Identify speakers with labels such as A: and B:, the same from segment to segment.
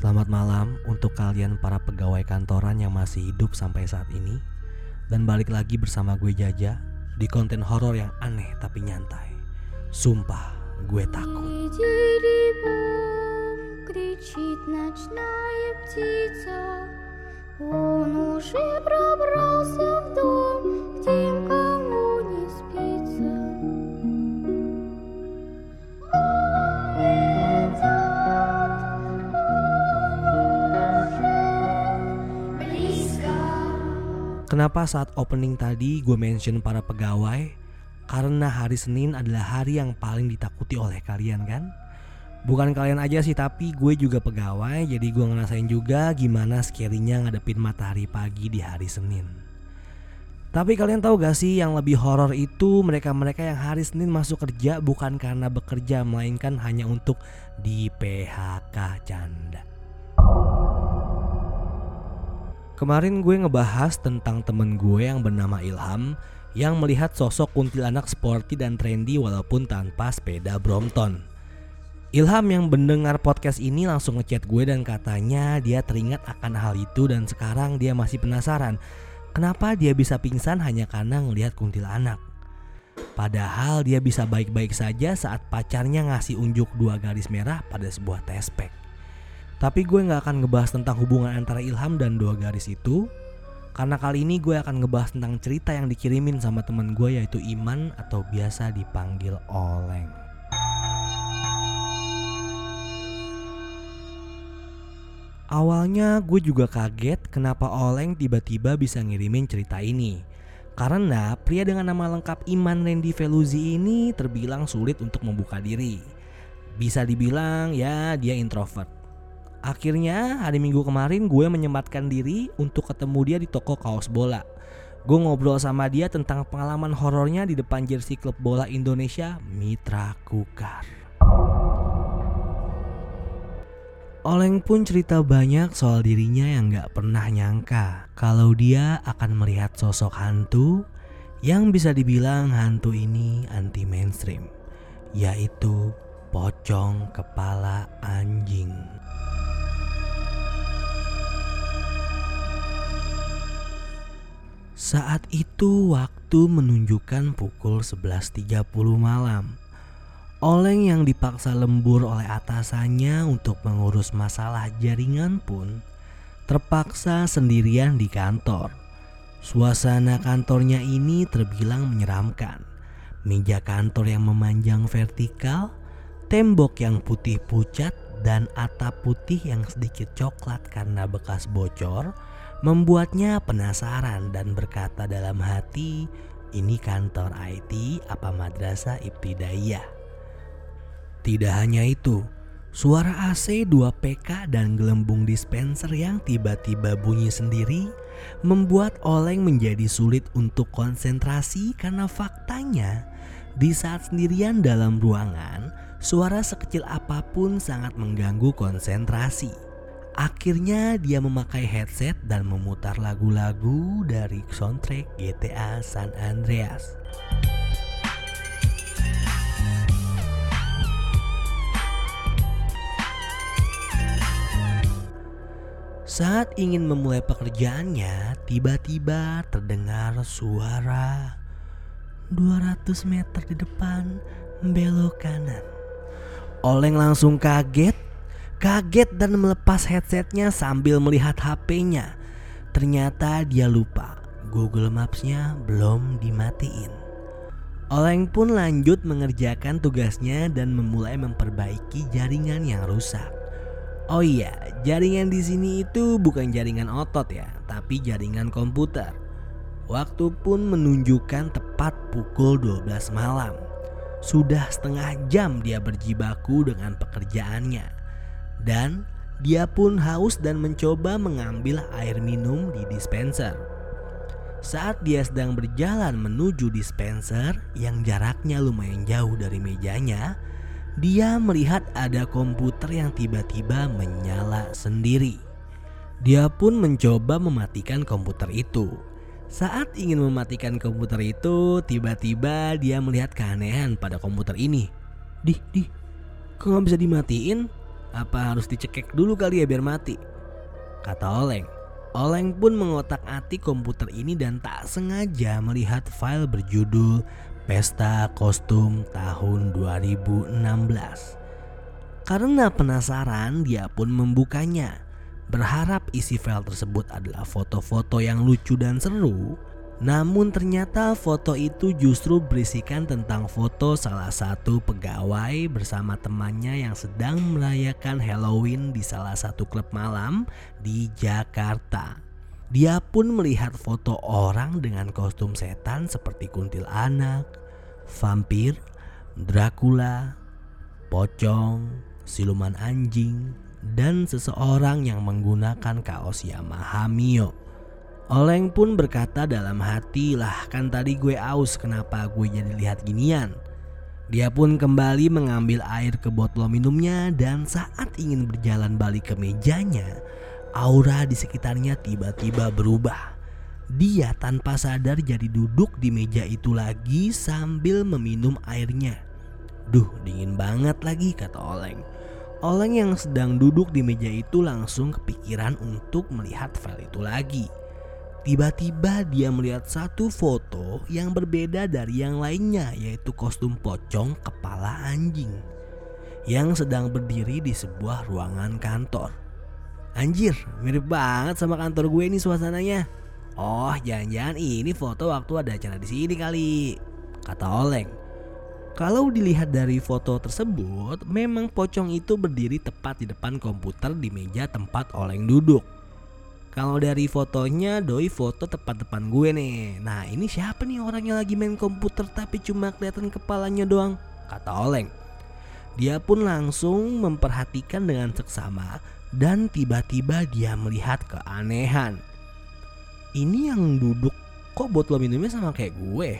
A: Selamat malam untuk kalian para pegawai kantoran yang masih hidup sampai saat ini Dan balik lagi bersama gue Jaja Di konten horor yang aneh tapi nyantai Sumpah gue takut
B: Иди, бом, кричит ночная птица. Он уже пробрался в дом,
A: Kenapa saat opening tadi gue mention para pegawai? Karena hari Senin adalah hari yang paling ditakuti oleh kalian kan? Bukan kalian aja sih tapi gue juga pegawai jadi gue ngerasain juga gimana scary-nya ngadepin matahari pagi di hari Senin. Tapi kalian tahu gak sih yang lebih horor itu mereka-mereka yang hari Senin masuk kerja bukan karena bekerja melainkan hanya untuk di PHK canda. Kemarin gue ngebahas tentang temen gue yang bernama Ilham yang melihat sosok kuntilanak sporty dan trendy walaupun tanpa sepeda Brompton. Ilham yang mendengar podcast ini langsung ngechat gue dan katanya dia teringat akan hal itu dan sekarang dia masih penasaran kenapa dia bisa pingsan hanya karena ngelihat kuntilanak. Padahal dia bisa baik-baik saja saat pacarnya ngasih unjuk dua garis merah pada sebuah tespek. Tapi gue nggak akan ngebahas tentang hubungan antara Ilham dan dua garis itu Karena kali ini gue akan ngebahas tentang cerita yang dikirimin sama temen gue yaitu Iman atau biasa dipanggil Oleng. Awalnya gue juga kaget kenapa Oleng tiba-tiba bisa ngirimin cerita ini. Karena pria dengan nama lengkap Iman Randy Veluzi ini terbilang sulit untuk membuka diri. Bisa dibilang ya dia introvert Akhirnya hari minggu kemarin gue menyempatkan diri untuk ketemu dia di toko kaos bola. Gue ngobrol sama dia tentang pengalaman horornya di depan jersey klub bola Indonesia Mitra Kukar. Oleng pun cerita banyak soal dirinya yang gak pernah nyangka kalau dia akan melihat sosok hantu yang bisa dibilang hantu ini anti mainstream, yaitu pocong kepala anjing. Saat itu waktu menunjukkan pukul 11.30 malam. Oleng yang dipaksa lembur oleh atasannya untuk mengurus masalah jaringan pun terpaksa sendirian di kantor. Suasana kantornya ini terbilang menyeramkan. Meja kantor yang memanjang vertikal, tembok yang putih pucat dan atap putih yang sedikit coklat karena bekas bocor membuatnya penasaran dan berkata dalam hati, ini kantor IT apa madrasah ibtidaiyah. Tidak hanya itu, suara AC 2 PK dan gelembung dispenser yang tiba-tiba bunyi sendiri membuat Oleng menjadi sulit untuk konsentrasi karena faktanya di saat sendirian dalam ruangan, suara sekecil apa pun sangat mengganggu konsentrasi. Akhirnya dia memakai headset dan memutar lagu-lagu dari soundtrack GTA San Andreas. Saat ingin memulai pekerjaannya, tiba-tiba terdengar suara 200 meter di depan belok kanan. Oleng langsung kaget kaget dan melepas headsetnya sambil melihat HP-nya. Ternyata dia lupa Google Maps-nya belum dimatiin. Oleng pun lanjut mengerjakan tugasnya dan memulai memperbaiki jaringan yang rusak. Oh iya, jaringan di sini itu bukan jaringan otot ya, tapi jaringan komputer. Waktu pun menunjukkan tepat pukul 12 malam. Sudah setengah jam dia berjibaku dengan pekerjaannya dan dia pun haus dan mencoba mengambil air minum di dispenser. Saat dia sedang berjalan menuju dispenser yang jaraknya lumayan jauh dari mejanya, dia melihat ada komputer yang tiba-tiba menyala sendiri. Dia pun mencoba mematikan komputer itu. Saat ingin mematikan komputer itu, tiba-tiba dia melihat keanehan pada komputer ini. Dih, dih, kok nggak bisa dimatiin? Apa harus dicekek dulu kali ya biar mati? Kata Oleng. Oleng pun mengotak-atik komputer ini dan tak sengaja melihat file berjudul Pesta Kostum tahun 2016. Karena penasaran, dia pun membukanya. Berharap isi file tersebut adalah foto-foto yang lucu dan seru, namun ternyata foto itu justru berisikan tentang foto salah satu pegawai bersama temannya yang sedang merayakan Halloween di salah satu klub malam di Jakarta. Dia pun melihat foto orang dengan kostum setan seperti kuntilanak, vampir, Dracula, pocong, siluman anjing, dan seseorang yang menggunakan kaos Yamaha Mio. Oleng pun berkata dalam hati lah kan tadi gue aus kenapa gue jadi lihat ginian. Dia pun kembali mengambil air ke botol minumnya dan saat ingin berjalan balik ke mejanya, aura di sekitarnya tiba-tiba berubah. Dia tanpa sadar jadi duduk di meja itu lagi sambil meminum airnya. Duh dingin banget lagi kata Oleng. Oleng yang sedang duduk di meja itu langsung kepikiran untuk melihat file itu lagi. Tiba-tiba dia melihat satu foto yang berbeda dari yang lainnya yaitu kostum pocong kepala anjing yang sedang berdiri di sebuah ruangan kantor. Anjir, mirip banget sama kantor gue ini suasananya. Oh, jangan-jangan ini foto waktu ada acara di sini kali, kata Oleng. Kalau dilihat dari foto tersebut, memang pocong itu berdiri tepat di depan komputer di meja tempat Oleng duduk. Kalau dari fotonya doi foto tepat depan gue nih. Nah ini siapa nih orang yang lagi main komputer tapi cuma kelihatan kepalanya doang? Kata Oleng. Dia pun langsung memperhatikan dengan seksama dan tiba-tiba dia melihat keanehan. Ini yang duduk kok botol minumnya sama kayak gue?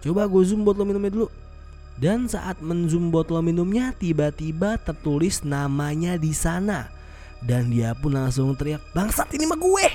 A: Coba gue zoom botol minumnya dulu. Dan saat menzoom botol minumnya tiba-tiba tertulis namanya di sana dan dia pun langsung teriak, bangsat ini mah gue.